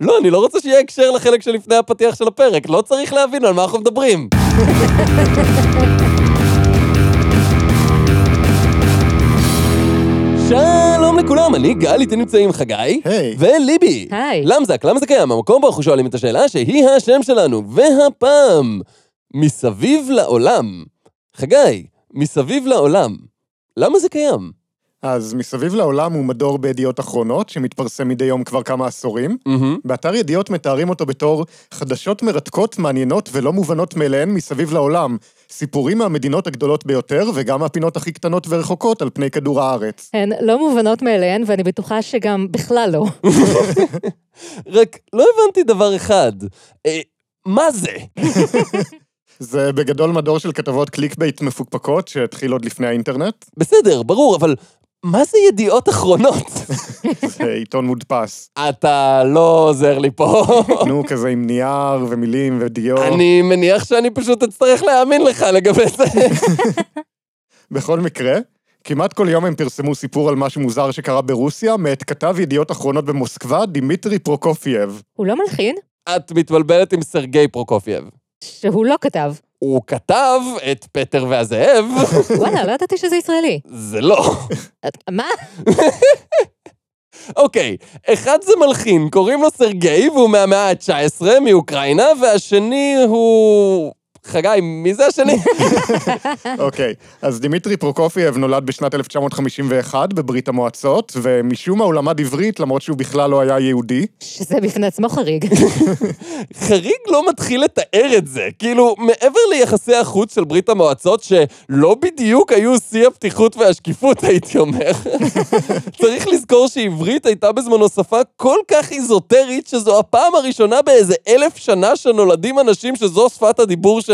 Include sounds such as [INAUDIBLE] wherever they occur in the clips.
לא, אני לא רוצה שיהיה הקשר לחלק שלפני הפתיח של הפרק, לא צריך להבין על מה אנחנו מדברים. [LAUGHS] שלום לכולם, אני גל, איתי נמצאים חגי. היי. וליבי. היי. למזק, למה זה קיים? המקום בו אנחנו שואלים את השאלה שהיא השם שלנו. והפעם, מסביב לעולם. חגי, מסביב לעולם. למה זה קיים? אז מסביב לעולם הוא מדור בידיעות אחרונות, שמתפרסם מדי יום כבר כמה עשורים. מהמם. באתר ידיעות מתארים אותו בתור חדשות מרתקות, מעניינות ולא מובנות מאליהן מסביב לעולם. סיפורים מהמדינות הגדולות ביותר, וגם מהפינות הכי קטנות ורחוקות על פני כדור הארץ. הן לא מובנות מאליהן, ואני בטוחה שגם בכלל לא. [LAUGHS] רק לא הבנתי דבר אחד. אה, מה זה? [LAUGHS] זה בגדול מדור של כתבות clickbait מפוקפקות, שהתחיל עוד לפני האינטרנט. בסדר, ברור, אבל מה זה ידיעות אחרונות? [LAUGHS] זה עיתון מודפס. אתה לא עוזר לי פה. [LAUGHS] נו, כזה עם נייר ומילים ודיו. אני מניח שאני פשוט אצטרך להאמין לך לגבי זה. [LAUGHS] בכל מקרה, כמעט כל יום הם פרסמו סיפור על משהו מוזר שקרה ברוסיה, מאת כתב ידיעות אחרונות במוסקבה, דימיטרי פרוקופייב. הוא לא מלחין? את מתבלבלת עם סרגי פרוקופייב. שהוא לא כתב. הוא כתב את פטר והזאב, וואלה, לא ידעתי שזה ישראלי. זה לא. מה? אוקיי, אחד זה מלחין, קוראים לו סרגי, והוא מהמאה ה-19, מאוקראינה, והשני הוא... חגי, מי זה השני? [LAUGHS] אוקיי, אז דימיטרי פרוקופייב נולד בשנת 1951 בברית המועצות, ומשום מה הוא למד עברית, למרות שהוא בכלל לא היה יהודי. שזה בפני עצמו חריג. [LAUGHS] חריג לא מתחיל לתאר את זה. כאילו, מעבר ליחסי החוץ של ברית המועצות, שלא בדיוק היו שיא הפתיחות והשקיפות, [LAUGHS] הייתי אומר, צריך לזכור שעברית הייתה בזמנו שפה כל כך איזוטרית, שזו הפעם הראשונה באיזה אלף שנה שנולדים אנשים שזו שפת הדיבור שלהם,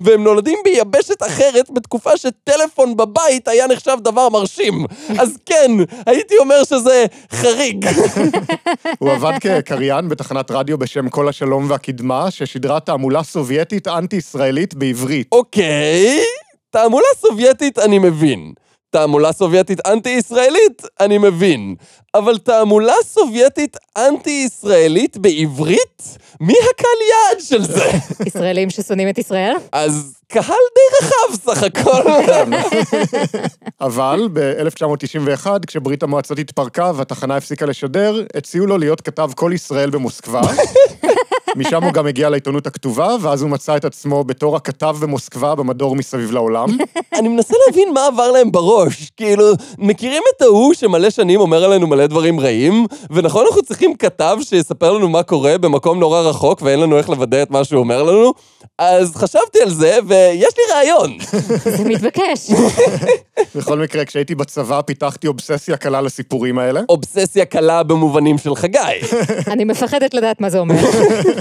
והם נולדים ביבשת אחרת בתקופה שטלפון בבית היה נחשב דבר מרשים. אז כן, הייתי אומר שזה חריג. הוא עבד כקריין בתחנת רדיו בשם כל השלום והקדמה, ששידרה תעמולה סובייטית אנטי-ישראלית בעברית. אוקיי, תעמולה סובייטית אני מבין. תעמולה סובייטית אנטי-ישראלית אני מבין. אבל תעמולה סובייטית אנטי-ישראלית בעברית? מי הקהל יעד של זה? [LAUGHS] ישראלים ששונאים את ישראל? אז קהל די רחב סך הכל. [LAUGHS] אבל ב-1991, כשברית המועצות התפרקה והתחנה הפסיקה לשדר, הציעו לו להיות כתב כל ישראל במוסקבה. [LAUGHS] משם הוא גם הגיע לעיתונות הכתובה, ואז הוא מצא את עצמו בתור הכתב במוסקבה במדור מסביב לעולם. אני מנסה להבין מה עבר להם בראש. כאילו, מכירים את ההוא שמלא שנים אומר עלינו מלא דברים רעים? ונכון אנחנו צריכים כתב שיספר לנו מה קורה במקום נורא רחוק ואין לנו איך לוודא את מה שהוא אומר לנו? אז חשבתי על זה, ויש לי רעיון. [LAUGHS] זה מתבקש. בכל מקרה, כשהייתי בצבא פיתחתי אובססיה קלה לסיפורים האלה. אובססיה קלה במובנים של חגי. [LAUGHS] אני מפחדת לדעת מה זה אומר. [LAUGHS]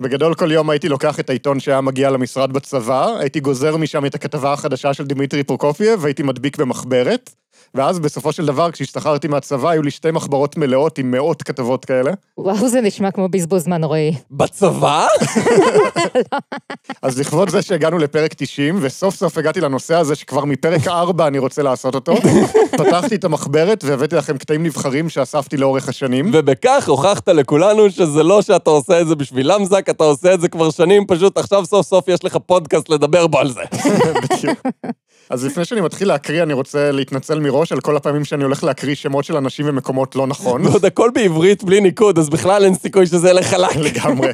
בגדול כל יום הייתי לוקח את העיתון שהיה מגיע למשרד בצבא, הייתי גוזר משם את הכתבה החדשה של דימיטרי פרוקופייב, והייתי מדביק במחברת, ואז בסופו של דבר, כשהשתחררתי מהצבא, היו לי שתי מחברות מלאות עם מאות כתבות כאלה. וואו, זה נשמע כמו בזבוז זמן נוראי. בצבא? [LAUGHS] אז לכבוד זה שהגענו לפרק 90, וסוף סוף הגעתי לנושא הזה שכבר מפרק 4 אני רוצה לעשות אותו, [LAUGHS] פתחתי את המחברת והבאתי לכם קטעים נבחרים שאספתי לאורך השנים. ובכך הוכחת לכולנו שזה לא שאתה עושה את זה בשביל למזק, אתה עושה את זה כבר שנים, פשוט עכשיו סוף סוף יש לך פודקאסט לדבר בו על זה. [LAUGHS] בדיוק. אז לפני שאני מתחיל להקריא, אני רוצה להתנצל מראש על כל הפעמים שאני הולך להקריא שמות של אנשים ומקומות לא נכון. ועוד הכל בעברית בלי ניקוד, אז בכלל אין סיכוי שזה ילך חלק. לגמרי.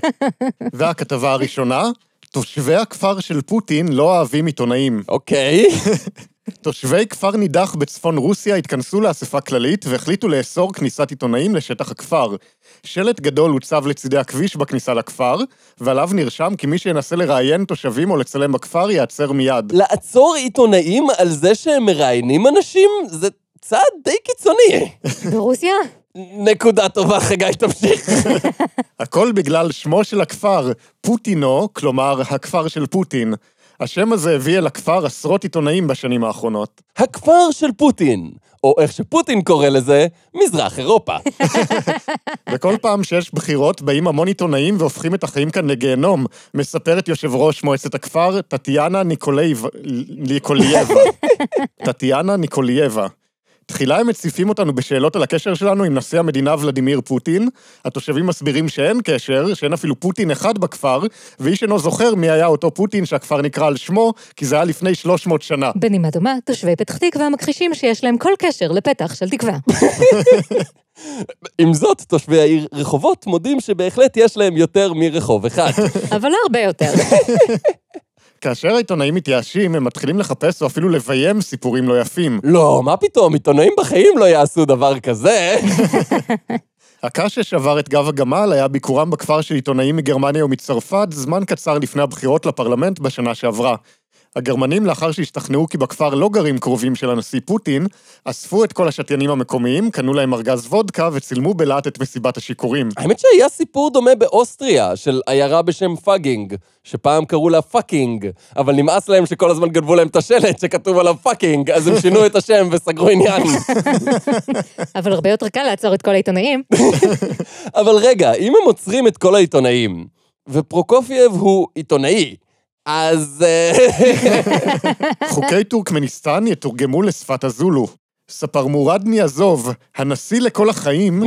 והכתבה הראשונה, תושבי הכפר של פוטין לא אוהבים עיתונאים. אוקיי. [LAUGHS] תושבי כפר נידח בצפון רוסיה התכנסו לאספה כללית והחליטו לאסור כניסת עיתונאים לשטח הכפר. שלט גדול הוצב לצידי הכביש בכניסה לכפר, ועליו נרשם כי מי שינסה לראיין תושבים או לצלם בכפר ייעצר מיד. לעצור עיתונאים על זה שהם מראיינים אנשים? זה צעד די קיצוני. ברוסיה? נקודה טובה, חגי, תמשיך. [LAUGHS] הכל בגלל שמו של הכפר, פוטינו, כלומר, הכפר של פוטין. השם הזה הביא אל הכפר עשרות עיתונאים בשנים האחרונות. הכפר של פוטין, או איך שפוטין קורא לזה, מזרח אירופה. [LAUGHS] וכל פעם שיש בחירות, באים המון עיתונאים והופכים את החיים כאן לגיהנום, מספרת יושב ראש מועצת הכפר, טטיאנה ניקולייב... ניקולייבה. [LAUGHS] טטיאנה ניקולייבה. תחילה הם מציפים אותנו בשאלות על הקשר שלנו עם נשיא המדינה ולדימיר פוטין. התושבים מסבירים שאין קשר, שאין אפילו פוטין אחד בכפר, ואיש אינו זוכר מי היה אותו פוטין שהכפר נקרא על שמו, כי זה היה לפני 300 שנה. בנימה דומה, תושבי פתח תקווה מכחישים שיש להם כל קשר לפתח של תקווה. עם זאת, תושבי העיר רחובות מודים שבהחלט יש להם יותר מרחוב אחד. אבל לא הרבה יותר. [LAUGHS] כאשר העיתונאים מתייאשים, הם מתחילים לחפש או אפילו לביים סיפורים לא יפים. לא, מה פתאום, עיתונאים בחיים לא יעשו דבר כזה. [LAUGHS] הקש ששבר את גב הגמל היה ביקורם בכפר של עיתונאים מגרמניה ומצרפת זמן קצר לפני הבחירות לפרלמנט בשנה שעברה. הגרמנים, לאחר שהשתכנעו כי בכפר לא גרים קרובים של הנשיא פוטין, אספו את כל השתיינים המקומיים, קנו להם ארגז וודקה וצילמו בלהט את מסיבת השיכורים. האמת שהיה סיפור דומה באוסטריה, של עיירה בשם פאגינג, שפעם קראו לה פאקינג, אבל נמאס להם שכל הזמן גנבו להם את השלט שכתוב עליו פאקינג, אז הם שינו את השם וסגרו עניין. [LAUGHS] אבל הרבה יותר קל לעצור את כל העיתונאים. [LAUGHS] אבל רגע, אם הם עוצרים את כל העיתונאים, ופרוקופייב הוא עיתונאי, אז... אה, חוקי טורקמניסטן יתורגמו לשפת הזולו. ספרמורט ניאזוב, הנשיא לכל החיים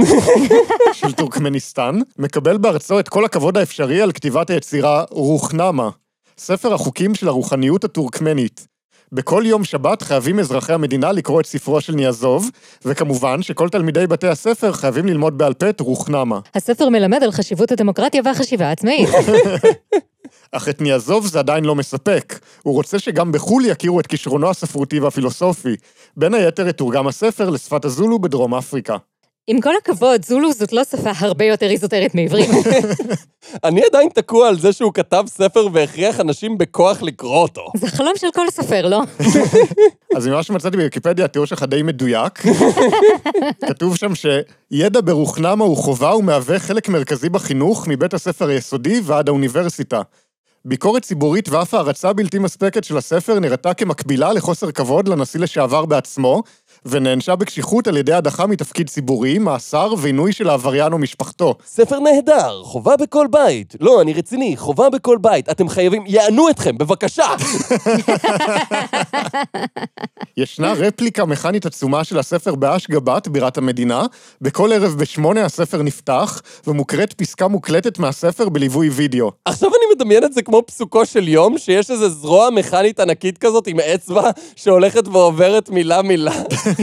של טורקמניסטן, מקבל בארצו את כל הכבוד האפשרי על כתיבת היצירה רוחנמה, ספר החוקים של הרוחניות הטורקמנית. בכל יום שבת חייבים אזרחי המדינה לקרוא את ספרו של ניאזוב, וכמובן שכל תלמידי בתי הספר חייבים ללמוד בעל פה את רוחנמה. הספר מלמד על חשיבות הדמוקרטיה והחשיבה העצמאית. [LAUGHS] אך את ניאזוב זה עדיין לא מספק. הוא רוצה שגם בחו"ל יכירו את כישרונו הספרותי והפילוסופי. בין היתר יתורגם הספר לשפת הזולו בדרום אפריקה. עם כל הכבוד, זולו זאת לא שפה הרבה יותר איזוטרית מעברית. [LAUGHS] אני עדיין תקוע על זה שהוא כתב ספר והכריח אנשים בכוח לקרוא אותו. זה חלום של כל סופר, לא? [LAUGHS] אז ממה שמצאתי בוויקיפדיה, התיאור שלך די מדויק. [LAUGHS] כתוב שם שידע ברוחנמה הוא חובה ומהווה חלק מרכזי בחינוך מבית הספר היסודי ועד האוניברסיטה. ביקורת ציבורית ואף הערצה בלתי מספקת של הספר נראתה כמקבילה לחוסר כבוד לנשיא לשעבר בעצמו, ונענשה בקשיחות על ידי הדחה מתפקיד ציבורי, מאסר ועינוי של העבריין ומשפחתו. ספר נהדר, חובה בכל בית. לא, אני רציני, חובה בכל בית. אתם חייבים, יענו אתכם, בבקשה! [LAUGHS] ישנה רפליקה מכנית עצומה של הספר באשגבת, בירת המדינה. בכל ערב בשמונה הספר נפתח, ומוקראת פסקה מוקלטת מהספר בליווי וידאו. עכשיו אני מדמיין את זה כמו פסוקו של יום, שיש איזו זרוע מכנית ענקית כזאת עם אצבע שהולכת ועוברת מילה-מילה. [LAUGHS]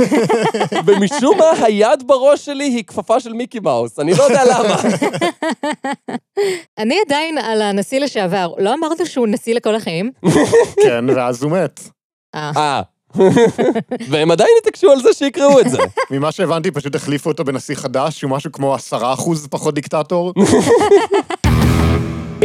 ומשום מה, היד בראש שלי היא כפפה של מיקי מאוס, אני לא יודע למה. אני עדיין על הנשיא לשעבר. לא אמרת שהוא נשיא לכל החיים? כן, ואז הוא מת. אה. אה. והם עדיין התעקשו על זה שיקראו את זה. ממה שהבנתי, פשוט החליפו אותו בנשיא חדש, שהוא משהו כמו עשרה אחוז פחות דיקטטור.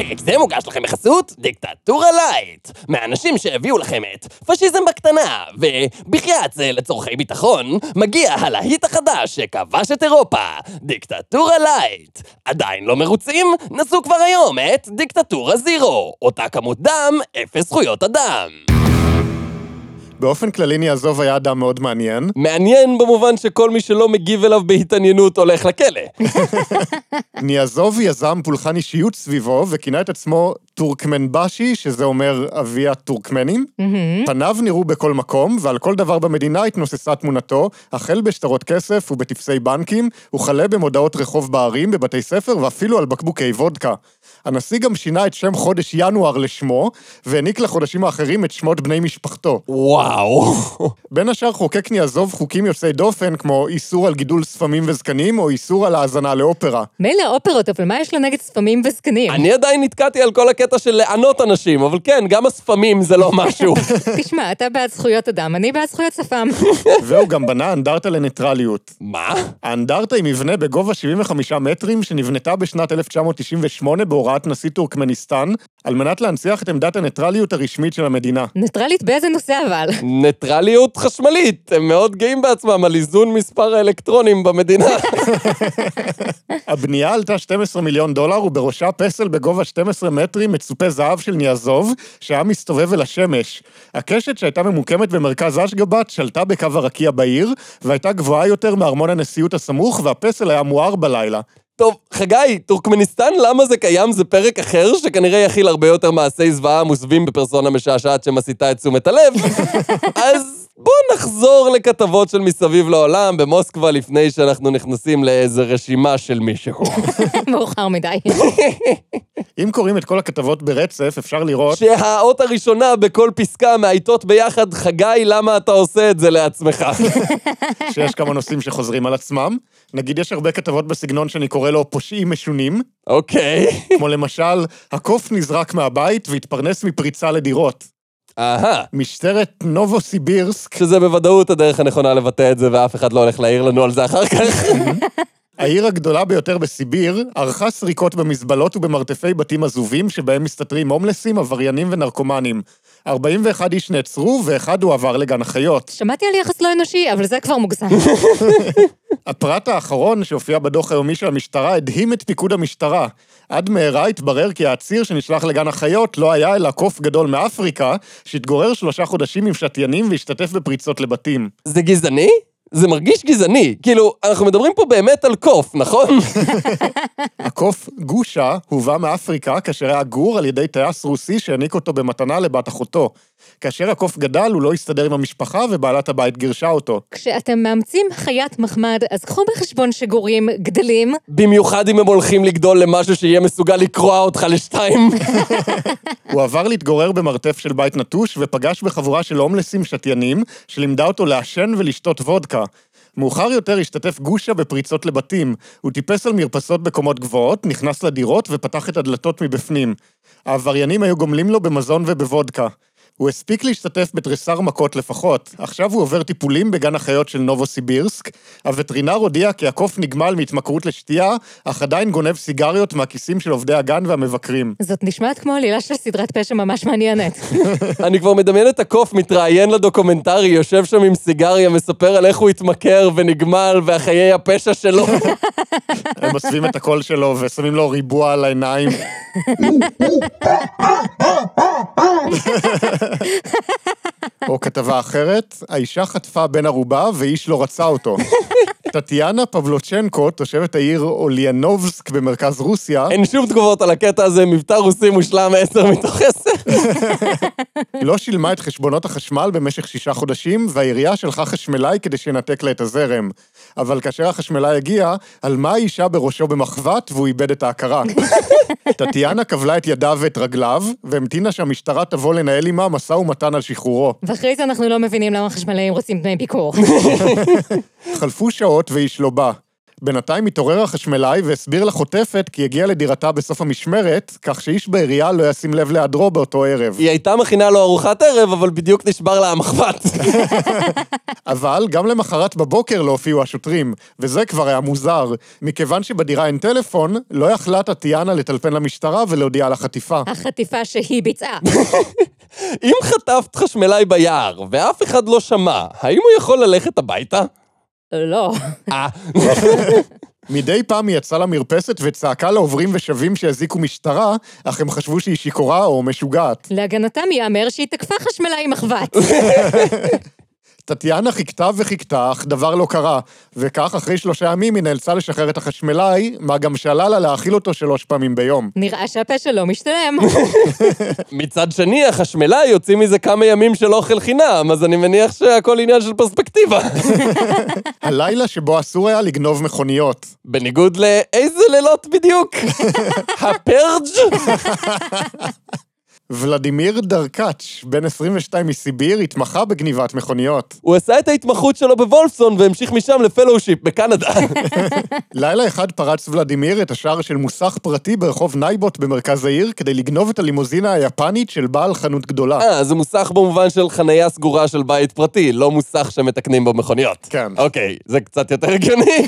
פרק זה מוגש לכם בחסות דיקטטורה lite, מהאנשים שהביאו לכם את פשיזם בקטנה, ובחייאת זה לצורכי ביטחון, מגיע הלהיט החדש שכבש את אירופה, דיקטטורה lite. עדיין לא מרוצים? נסו כבר היום את דיקטטורה zero, אותה כמות דם, אפס זכויות אדם. באופן כללי ניאזוב היה אדם מאוד מעניין. מעניין במובן שכל מי שלא מגיב אליו בהתעניינות הולך לכלא. [LAUGHS] ניאזוב יזם פולחן אישיות סביבו וכינה את עצמו טורקמנבשי, שזה אומר אבי הטורקמנים. מהמם. פניו נראו בכל מקום, ועל כל דבר במדינה התנוססה תמונתו, החל בשטרות כסף ובטפסי בנקים, וכלה במודעות רחוב בערים, בבתי ספר ואפילו על בקבוקי וודקה. הנשיא גם שינה את שם חודש ינואר לשמו, והעניק לחודשים האחרים את שמות בני משפחתו. וואו. [LAUGHS] בין השאר חוקק ניאזוב חוקים יוצאי דופן, כמו איסור על גידול ספמים וזקנים, או איסור על האזנה לאופרה. מילא אופרות, אבל מה יש לו נגד ספמים וזקנים? אני עדיין נתקעתי על כל הקטע של לענות אנשים, אבל כן, גם הספמים זה לא משהו. [LAUGHS] תשמע, אתה בעד זכויות אדם, אני בעד זכויות שפם. [LAUGHS] והוא גם בנה אנדרטה לניטרליות. מה? האנדרטה היא מבנה בגובה 75 מטרים שנבנתה בשנת 1998 בהוראת נשיא טורקמניסטן, על מנת להנציח את עמדת הניטרליות הרשמית של המדינה. ניטרלית באיזה נושא אבל? ניטרליות חשמלית, הם מאוד גאים בעצמם על איזון מספר האלקטרונים במדינה. [LAUGHS] הבנייה עלתה 12 מיליון דולר, ובראשה פסל בגובה 12 מטרים מצופה זהב של ניאזוב, שהיה מסתובב אל השמש. הקשת שהייתה ממוקמת במרכז אשגבת שלטה בקו הרקיע בעיר, והייתה גבוהה יותר מארמון הנשיאות הסמוך, והפסל היה מואר בלילה. טוב, חגי, טורקמניסטן, למה זה קיים? זה פרק אחר, שכנראה יכיל הרבה יותר מעשי זוועה מוסווים בפרסונה משעשעת שמסיתה את תשומת הלב. [LAUGHS] אז בוא נחזור לכתבות של מסביב לעולם במוסקבה לפני שאנחנו נכנסים לאיזה רשימה של מישהו. [LAUGHS] מאוחר מדי. אם קוראים את כל הכתבות ברצף, אפשר לראות שהאות הראשונה בכל פסקה מאייתות ביחד, חגי, למה אתה עושה את זה לעצמך? [LAUGHS] שיש כמה נושאים שחוזרים על עצמם. נגיד, יש הרבה כתבות בסגנון שאני קורא לו פושעים משונים, אוקיי. כמו למשל, הקוף נזרק מהבית והתפרנס מפריצה לדירות. אהה. משטרת נובוסיבירסק, שזה בוודאות הדרך הנכונה לבטא את זה, ואף אחד לא הולך להעיר לנו על זה אחר כך. [LAUGHS] העיר הגדולה ביותר בסיביר, ערכה סריקות במזבלות ובמרתפי בתים עזובים שבהם מסתתרים הומלסים, עבריינים ונרקומנים. 41 איש נעצרו ואחד הועבר לגן החיות. שמעתי על יחס לא אנושי, אבל זה כבר מוגזם. [LAUGHS] הפרט האחרון שהופיע בדוח היומי של המשטרה הדהים את פיקוד המשטרה. עד מהרה התברר כי העציר שנשלח לגן החיות לא היה אלא קוף גדול מאפריקה, שהתגורר שלושה חודשים עם שתיינים והשתתף בפריצות לבתים. זה גזעני? זה מרגיש גזעני. כאילו, אנחנו מדברים פה באמת על קוף, נכון? [LAUGHS] הקוף גושה הובא מאפריקה כאשר היה גור על ידי טייס רוסי שהעניק אותו במתנה לבת אחותו. כאשר הקוף גדל, הוא לא הסתדר עם המשפחה ובעלת הבית גירשה אותו. כשאתם מאמצים חיית מחמד, אז קחו בחשבון שגורים גדלים, במיוחד אם הם הולכים לגדול למשהו שיהיה מסוגל לקרוע אותך לשתיים. [LAUGHS] הוא עבר להתגורר במרתף של בית נטוש ופגש בחבורה של הומלסים שתיינים, שלימדה אותו לעשן ולשתות וודקה. מאוחר יותר השתתף גושה בפריצות לבתים. הוא טיפס על מרפסות בקומות גבוהות, נכנס לדירות ופתח את הדלתות מבפנים. העבריינים היו גומלים לו במזון ובוודקה. הוא הספיק להשתתף בתריסר מכות לפחות. עכשיו הוא עובר טיפולים בגן החיות של נובוסיבירסק. הווטרינר הודיע כי הקוף נגמל מהתמכרות לשתייה, אך עדיין גונב סיגריות מהכיסים של עובדי הגן והמבקרים. זאת נשמעת כמו עלילה של סדרת פשע ממש מעניינת. [LAUGHS] אני כבר מדמיין את הקוף מתראיין לדוקומנטרי, יושב שם עם סיגריה, מספר על איך הוא התמכר ונגמל והחיי הפשע שלו. [LAUGHS] הם אוספים את הקול שלו ושמים לו ריבוע על העיניים. או כתבה אחרת, האישה חטפה בן ערובה ואיש לא רצה אותו. טטיאנה פבלוצ'נקו, תושבת העיר אוליאנובסק במרכז רוסיה, אין שום תגובות על הקטע הזה, מבטא רוסי מושלם 10 מתוך 10. [LAUGHS] לא שילמה את חשבונות החשמל במשך שישה חודשים, והעירייה שלחה חשמלאי כדי שינתק לה את הזרם. אבל כאשר החשמלאי הגיע, עלמה האישה בראשו במחבת והוא איבד את ההכרה. [LAUGHS] טטיאנה כבלה את ידיו ואת רגליו, והמתינה שהמשטרה תבוא לנהל עימה משא ומתן על שחרורו. ואחרי זה אנחנו לא מבינים למה חשמלאים רוצים דמי ביקור. [LAUGHS] חלפו שעות ואיש לא בא. בינתיים התעורר החשמלאי והסביר לחוטפת כי הגיע לדירתה בסוף המשמרת, כך שאיש בעירייה לא ישים לב להיעדרו באותו ערב. היא הייתה מכינה לו ארוחת ערב, אבל בדיוק נשבר לה המחבת. [LAUGHS] אבל גם למחרת בבוקר לא הופיעו השוטרים, וזה כבר היה מוזר. מכיוון שבדירה אין טלפון, לא יכלה טטיאנה לטלפן למשטרה ולהודיע על החטיפה. החטיפה שהיא ביצעה. [LAUGHS] אם חטפת חשמלאי ביער, ואף אחד לא שמע, האם הוא יכול ללכת הביתה? לא. אה, [LAUGHS] מדי פעם היא יצאה למרפסת וצעקה לעוברים ושבים שהזיקו משטרה, אך הם חשבו שהיא שיכורה או משוגעת. להגנתם ייאמר שהיא תקפה חשמלאי מחבת. [LAUGHS] טטיאנה חיכתה וחיכתה, אך דבר לא קרה. וכך, אחרי שלושה ימים היא נאלצה לשחרר את החשמלאי, מה גם שעלה לה להאכיל אותו שלוש פעמים ביום. נראה שהפשע לא משתלם. [LAUGHS] מצד שני, החשמלאי יוצאים מזה כמה ימים של אוכל חינם, אז אני מניח שהכל עניין של פרספקטיבה. [LAUGHS] הלילה שבו אסור היה לגנוב מכוניות. בניגוד לאיזה לילות בדיוק? [LAUGHS] הפרג'? ולדימיר דרקאץ', בן 22 מסיביר, התמחה בגניבת מכוניות. הוא עשה את ההתמחות שלו בוולפסון והמשיך משם ל fellowship בקנדה. [LAUGHS] לילה אחד פרץ ולדימיר את השער של מוסך פרטי ברחוב נייבוט במרכז העיר כדי לגנוב את הלימוזינה היפנית של בעל חנות גדולה. אה, זה מוסך במובן של חנייה סגורה של בית פרטי, לא מוסך שמתקנים בו מכוניות. כן. אוקיי, זה קצת יותר הגיוני. [LAUGHS]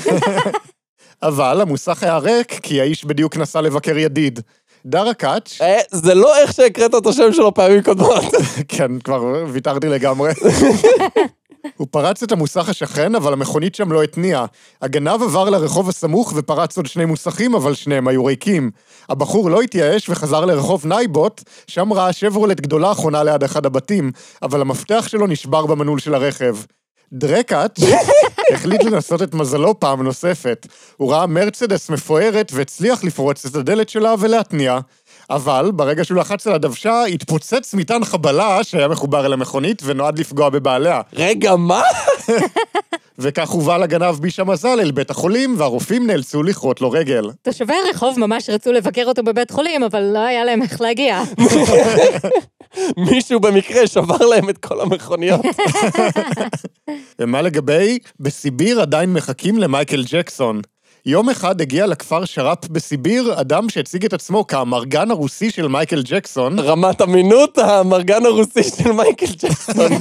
אבל המוסך היה ריק כי האיש בדיוק נסע לבקר ידיד. דרקאץ', אה, זה לא איך שהקראת את השם שלו פעמים קודמות. [LAUGHS] כן, כבר ויתרתי לגמרי. [LAUGHS] הוא פרץ את המוסך השכן, אבל המכונית שם לא התניעה. הגנב עבר לרחוב הסמוך ופרץ עוד שני מוסכים, אבל שניהם היו ריקים. הבחור לא התייאש וחזר לרחוב נייבוט, שם ראה שברולט גדולה חונה ליד אחד הבתים, אבל המפתח שלו נשבר במנעול של הרכב. דרקאץ' [LAUGHS] החליט לנסות את מזלו פעם נוספת. הוא ראה מרצדס מפוארת והצליח לפרוץ את הדלת שלה ולהתניע. אבל ברגע שהוא לחץ על הדוושה, התפוצץ מטען חבלה שהיה מחובר אל המכונית ונועד לפגוע בבעליה. רגע, מה? [LAUGHS] וכך הובל הגנב ביש המזל אל בית החולים, והרופאים נאלצו לכרות לו רגל. תושבי הרחוב ממש רצו לבקר אותו בבית חולים, אבל לא היה להם איך להגיע. [LAUGHS] מישהו במקרה שבר להם את כל המכוניות. [LAUGHS] ומה לגבי, בסיביר עדיין מחכים למייקל ג'קסון. יום אחד הגיע לכפר שר"פ בסיביר אדם שהציג את עצמו כאמרגן הרוסי של מייקל ג'קסון, רמת אמינות, המרגן הרוסי של מייקל ג'קסון.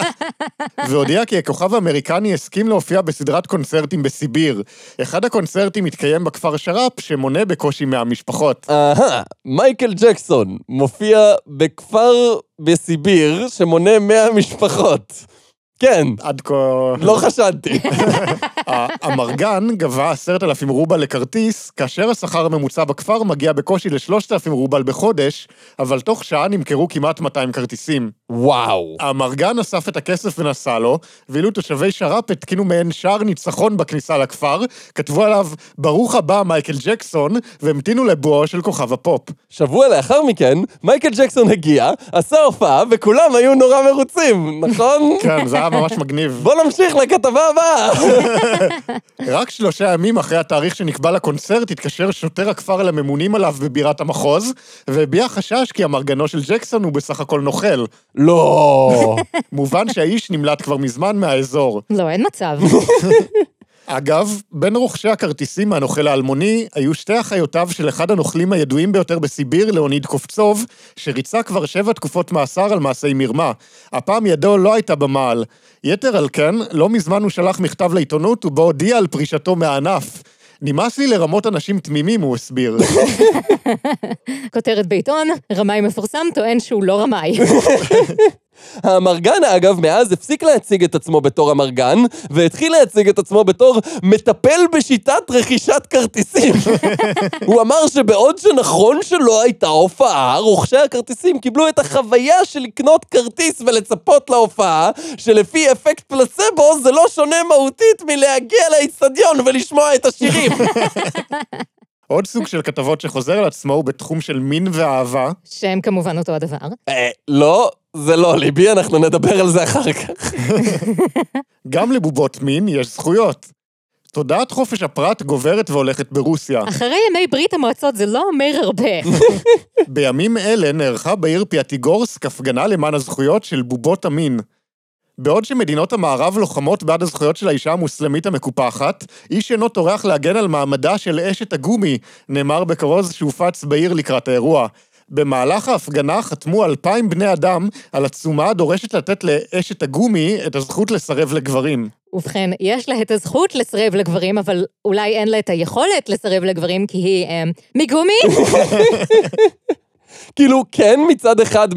[LAUGHS] והודיע כי הכוכב האמריקני הסכים להופיע בסדרת קונצרטים בסיביר. אחד הקונצרטים התקיים בכפר שר"פ, שמונה בקושי 100 משפחות. אהה, מייקל ג'קסון מופיע בכפר בסיביר שמונה 100 משפחות. כן, עד כה... לא חשדתי. האמרגן גבה עשרת אלפים רובל לכרטיס, כאשר השכר הממוצע בכפר מגיע בקושי לשלושת אלפים רובל בחודש, אבל תוך שעה נמכרו כמעט 200 כרטיסים. וואו. האמרגן אסף את הכסף ונסע לו, ואילו תושבי שר"פ התקינו מעין שער ניצחון בכניסה לכפר, כתבו עליו "ברוך הבא מייקל ג'קסון", והמתינו לבואו של כוכב הפופ. שבוע לאחר מכן, מייקל ג'קסון הגיע, עשה הופעה, וכולם היו נורא מרוצים, נכון? כן, זה היה ממש מגניב. בוא נמשיך לכתבה הבאה. [LAUGHS] רק שלושה ימים אחרי התאריך שנקבע לקונצרט, התקשר שוטר הכפר אל הממונים עליו בבירת המחוז, והביע חשש כי אמרגנו של ג'קסון הוא בסך הכל נוכל. לא. [LAUGHS] מובן שהאיש נמלט כבר מזמן מהאזור. לא, אין מצב. [LAUGHS] אגב, בין רוכשי הכרטיסים מהנוכל האלמוני, היו שתי אחיותיו של אחד הנוכלים הידועים ביותר בסיביר, לאוניד קופצוב, שריצה כבר שבע תקופות מאסר על מעשי מרמה. הפעם ידו לא הייתה במעל. יתר על כן, לא מזמן הוא שלח מכתב לעיתונות ובו הודיע על פרישתו מהענף. נמאס לי לרמות אנשים תמימים, הוא הסביר. [LAUGHS] כותרת בעיתון, רמאי מפורסם טוען שהוא לא רמאי. [LAUGHS] האמרגן, אגב, מאז הפסיק להציג את עצמו בתור אמרגן, והתחיל להציג את עצמו בתור מטפל בשיטת רכישת כרטיסים. [LAUGHS] הוא אמר שבעוד שנכון שלא הייתה הופעה, רוכשי הכרטיסים קיבלו את החוויה של לקנות כרטיס ולצפות להופעה, שלפי אפקט פלסבו זה לא שונה מהותית מלהגיע לאיצטדיון ולשמוע את השירים. [LAUGHS] עוד סוג של כתבות שחוזר על עצמו הוא בתחום של מין ואהבה. שהם כמובן אותו הדבר. אה, לא, זה לא ליבי, אנחנו נדבר על זה אחר כך. גם לבובות מין יש זכויות. תודעת חופש הפרט גוברת והולכת ברוסיה. אחרי ימי ברית המועצות זה לא אומר הרבה. [LAUGHS] בימים אלה נערכה בעיר פיאטיגורסק הפגנה למען הזכויות של בובות המין. בעוד שמדינות המערב לוחמות בעד הזכויות של האישה המוסלמית המקופחת, איש אינו טורח להגן על מעמדה של אשת הגומי, נאמר בכרוז שהופץ בעיר לקראת האירוע. במהלך ההפגנה חתמו אלפיים בני אדם על עצומה הדורשת לתת לאשת הגומי את הזכות לסרב לגברים. ובכן, יש לה את הזכות לסרב לגברים, אבל אולי אין לה את היכולת לסרב לגברים כי היא אה, מגומי? [LAUGHS] כאילו, כן, מצד אחד, 100%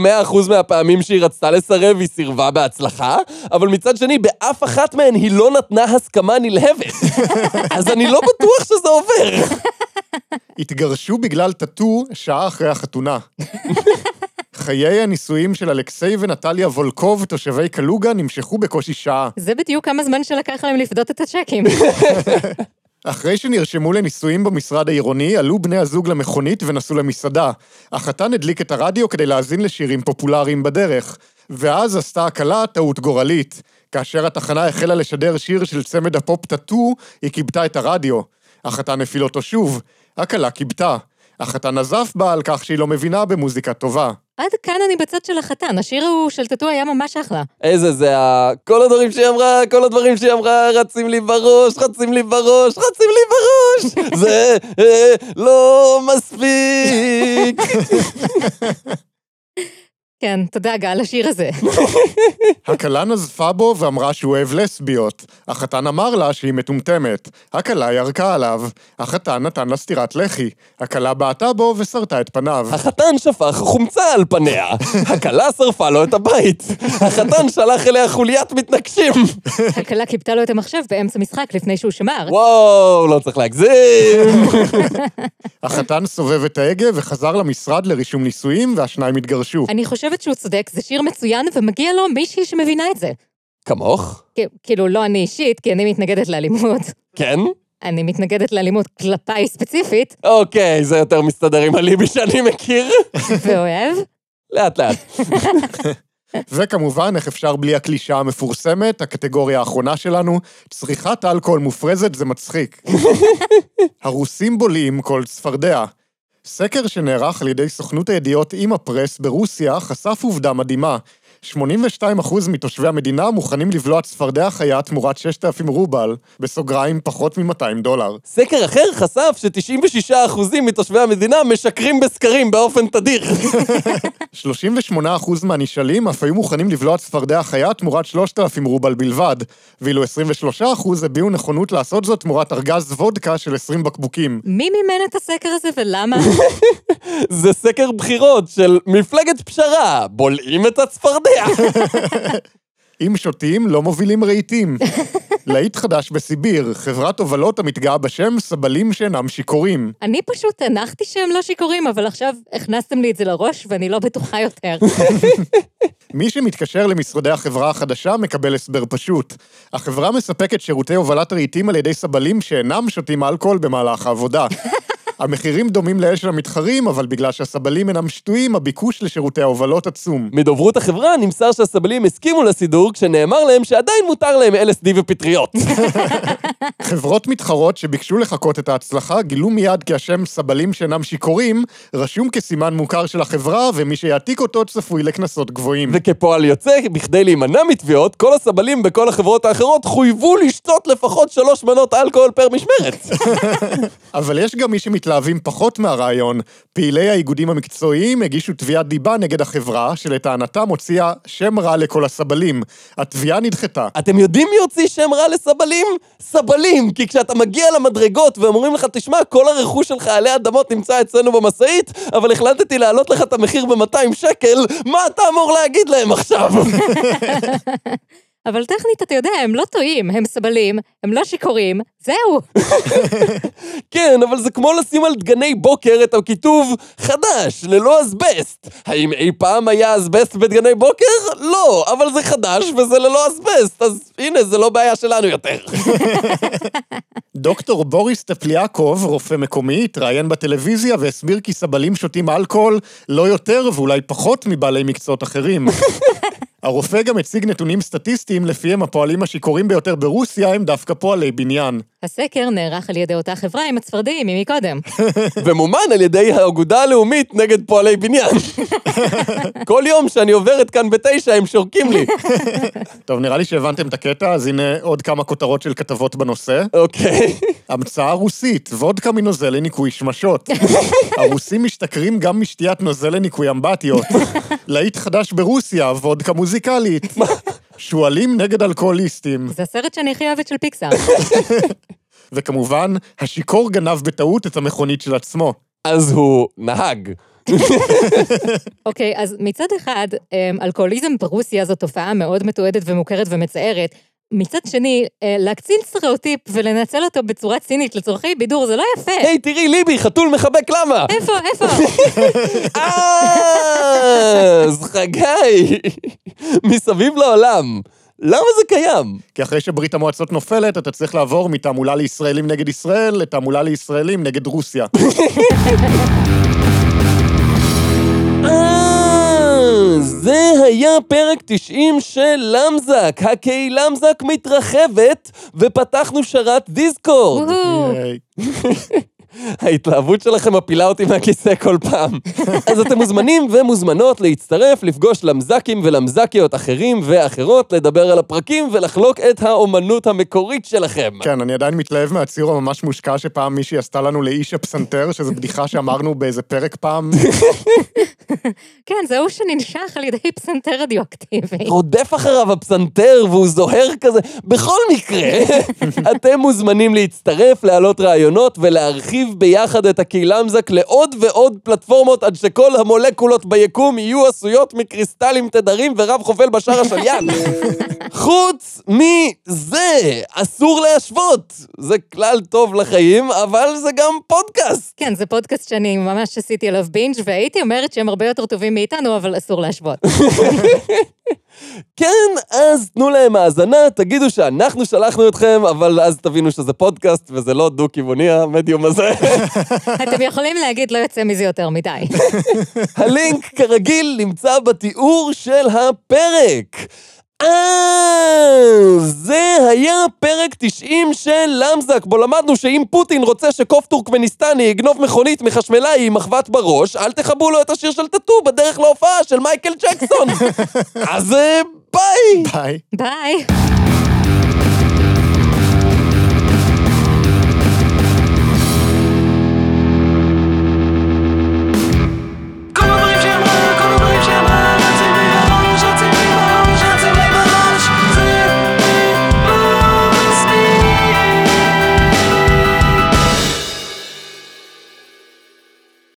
מהפעמים שהיא רצתה לסרב, היא סירבה בהצלחה, אבל מצד שני, באף אחת מהן היא לא נתנה הסכמה נלהבת. [LAUGHS] אז אני לא בטוח שזה עובר. התגרשו בגלל טאטו שעה אחרי החתונה. חיי הנישואים של אלכסיי ונטליה וולקוב, תושבי קלוגה, נמשכו בקושי שעה. זה בדיוק כמה זמן שלקח להם לפדות את הצ'קים. אחרי שנרשמו לנישואים במשרד העירוני, עלו בני הזוג למכונית ונסעו למסעדה. החתן הדליק את הרדיו כדי להאזין לשירים פופולריים בדרך. ואז עשתה הכלה טעות גורלית. כאשר התחנה החלה לשדר שיר של צמד הפופ טאטו, היא כיבתה את הרדיו. החתן הפעיל אותו שוב. הכלה כיבתה. החתן נזף בה על כך שהיא לא מבינה במוזיקה טובה. עד כאן אני בצד של החתן, השיר ההוא של טאטו היה ממש אחלה. איזה זה ה... כל הדברים שהיא אמרה, כל הדברים שהיא אמרה, רצים לי בראש, רצים לי בראש, רצים לי בראש! [LAUGHS] זה אה, לא מספיק. [LAUGHS] כן, תודה גל, השיר הזה. [LAUGHS] הכלה נזפה בו ואמרה שהוא אוהב לסביות. החתן אמר לה שהיא מטומטמת. הכלה ירקה עליו. החתן נתן לה סטירת לחי. הכלה בעטה בו וסרטה את פניו. החתן שפך חומצה על פניה, הכלה שרפה לו את הבית, החתן שלח אליה חוליית מתנגשים. הכלה כיבתה לו את המחשב באמצע משחק לפני שהוא שמר. וואו, לא צריך להגזים. [LAUGHS] החתן סובב את ההגה וחזר למשרד לרישום נישואים, והשניים התגרשו. אני חושבת שהוא צודק, זה שיר מצוין ומגיע לו מישהי שמבינה את זה. כמוך? כאילו, לא אני אישית, כי אני מתנגדת לאלימות. כן? אני מתנגדת לאלימות כלפיי ספציפית, אוקיי, זה יותר מסתדר עם הליבי שאני מכיר. ואוהב. לאט לאט. [LAUGHS] וכמובן, איך אפשר בלי הקלישאה המפורסמת, הקטגוריה האחרונה שלנו, צריכת אלכוהול מופרזת זה מצחיק. [LAUGHS] הרוסים בולעים כל צפרדע. סקר שנערך על ידי סוכנות הידיעות אימא פרס ברוסיה חשף עובדה מדהימה. 82% מתושבי המדינה מוכנים לבלוע צפרדע חיה תמורת 6,000 רובל, בסוגריים פחות מ-200 דולר. סקר אחר חשף ש-96% מתושבי המדינה משקרים בסקרים באופן תדיר. [LAUGHS] 38% מהנשאלים אף היו מוכנים לבלוע צפרדע חיה תמורת 3,000 רובל בלבד, ואילו 23% הביעו נכונות לעשות זאת תמורת ארגז וודקה של 20 בקבוקים. מי מימן את הסקר הזה ולמה? [LAUGHS] זה סקר בחירות של מפלגת פשרה, בולעים את הצפרדע. [LAUGHS] אם שותים, לא מובילים רהיטים. להיט חדש בסיביר, חברת הובלות המתגאה בשם סבלים שאינם שיכורים. אני פשוט הנחתי שהם לא שיכורים, אבל עכשיו הכנסתם לי את זה לראש ואני לא בטוחה יותר. [LAUGHS] מי שמתקשר למשרדי החברה החדשה מקבל הסבר פשוט. החברה מספקת שירותי הובלת רהיטים על ידי סבלים שאינם שותים אלכוהול במהלך העבודה. המחירים דומים לאלה של המתחרים, אבל בגלל שהסבלים אינם שטויים, הביקוש לשירותי ההובלות עצום. מדוברות החברה נמסר שהסבלים הסכימו לסידור כשנאמר להם שעדיין מותר להם LSD ופטריות. [LAUGHS] חברות מתחרות שביקשו לחקות את ההצלחה גילו מיד כי השם סבלים שאינם שיכורים רשום כסימן מוכר של החברה, ומי שיעתיק אותו צפוי לקנסות גבוהים. וכפועל יוצא, בכדי להימנע מתביעות, כל הסבלים בכל החברות האחרות חויבו לשתות לפחות שלוש מנות אלכוהול פר משמרת. [LAUGHS] אבל יש גם מי שמתלהבים פחות מהרעיון. פעילי האיגודים המקצועיים הגישו תביעת דיבה נגד החברה, שלטענתם הוציאה שם רע לכל הסבלים. התביעה נדחתה. אתם יודעים מי הוציא שם רע לסבלים? סבלים! כי כשאתה מגיע למדרגות ואומרים לך, תשמע, כל הרכוש שלך עלי אדמות נמצא אצלנו במשאית, אבל החלטתי להעלות לך את המחיר ב-200 שקל, מה אתה אמור להגיד להם עכשיו? [LAUGHS] אבל טכנית, אתה יודע, הם לא טועים, הם סבלים, הם לא שיכורים, זהו. [LAUGHS] כן, אבל זה כמו לשים על דגני בוקר את הכיתוב חדש, ללא אסבסט. האם אי פעם היה אסבסט בדגני בוקר? לא, אבל זה חדש וזה ללא אסבסט, אז הנה, זה לא בעיה שלנו יותר. [LAUGHS] דוקטור בוריס טפליאקוב, רופא מקומי, התראיין בטלוויזיה והסביר כי סבלים שותים אלכוהול לא יותר ואולי פחות מבעלי מקצועות אחרים. [LAUGHS] הרופא גם הציג נתונים סטטיסטיים לפיהם הפועלים השיכורים ביותר ברוסיה הם דווקא פועלי בניין. הסקר נערך על ידי אותה חברה עם הצפרדעים ממקודם. [LAUGHS] ומומן על ידי האגודה הלאומית נגד פועלי בניין. [LAUGHS] כל יום שאני עוברת כאן בתשע, הם שורקים לי. [LAUGHS] טוב, נראה לי שהבנתם את הקטע, אז הנה עוד כמה כותרות של כתבות בנושא. אוקיי. המצאה רוסית, וודקה מנוזל לניקוי שמשות. הרוסים משתכרים גם משתיית נוזל לניקוי אמבטיות. להיט חדש ברוסיה, וודקה מוזיקלית. שועלים נגד אלכוהוליסטים. זה הסרט שאני הכי אוהבת של פיקסאר. [LAUGHS] וכמובן, השיכור גנב בטעות את המכונית של עצמו. אז הוא נהג. [LAUGHS] אוקיי, אז מצד אחד, אמ, אלכוהוליזם ברוסיה זו תופעה מאוד מתועדת ומוכרת ומצערת. מצד שני, אה, להקצין סטריאוטיפ ולנצל אותו בצורה צינית לצורכי בידור זה לא יפה. היי, תראי, ליבי, חתול מחבק למה? איפה, איפה? אה, [LAUGHS] אז חגי, מסביב לעולם. למה זה קיים? כי אחרי שברית המועצות נופלת, אתה צריך לעבור מתעמולה לישראלים נגד ישראל לתעמולה לישראלים נגד רוסיה. [LAUGHS] זה היה פרק 90 של למזק. הקהי למזק מתרחבת, ופתחנו שרת דיסקורד. [LAUGHS] ההתלהבות שלכם מפילה אותי מהכיסא כל פעם. [LAUGHS] אז אתם מוזמנים ומוזמנות להצטרף, לפגוש למזקים ולמזקיות אחרים ואחרות, לדבר על הפרקים ולחלוק את האומנות המקורית שלכם. כן, אני עדיין מתלהב מהציור הממש מושקע שפעם מישהי עשתה לנו לאיש הפסנתר, שזו בדיחה שאמרנו באיזה פרק פעם. [LAUGHS] כן, זה הוא שננשך על ידי פסנתר רדיואקטיבי. רודף אחריו הפסנתר והוא זוהר כזה. בכל מקרה, [LAUGHS] אתם מוזמנים להצטרף, להעלות רעיונות ולהרחיב ביחד את הקהילמזק לעוד ועוד פלטפורמות עד שכל המולקולות ביקום יהיו עשויות מקריסטלים תדרים ורב חופל בשער השליין. [LAUGHS] חוץ מזה, אסור להשוות. זה כלל טוב לחיים, אבל זה גם פודקאסט. כן, זה פודקאסט שאני ממש עשיתי עליו בינג' והייתי אומרת שהם הרבה יותר טובים מאיתנו, אבל אסור להשוות. [LAUGHS] כן, אז תנו להם האזנה, תגידו שאנחנו שלחנו אתכם, אבל אז תבינו שזה פודקאסט וזה לא דו-כיווני המדיום הזה. אתם יכולים להגיד, לא יוצא מזה יותר מדי. [LAUGHS] הלינק, כרגיל, נמצא בתיאור של הפרק. אה, זה היה פרק 90 של למזק, בו למדנו שאם פוטין רוצה שקוף טורקמניסטני יגנוב מכונית מחשמלאי עם מחבת בראש, אל תחברו לו את השיר של טאטו בדרך להופעה של מייקל ג'קסון. [LAUGHS] אז אה, ביי! ביי. ביי.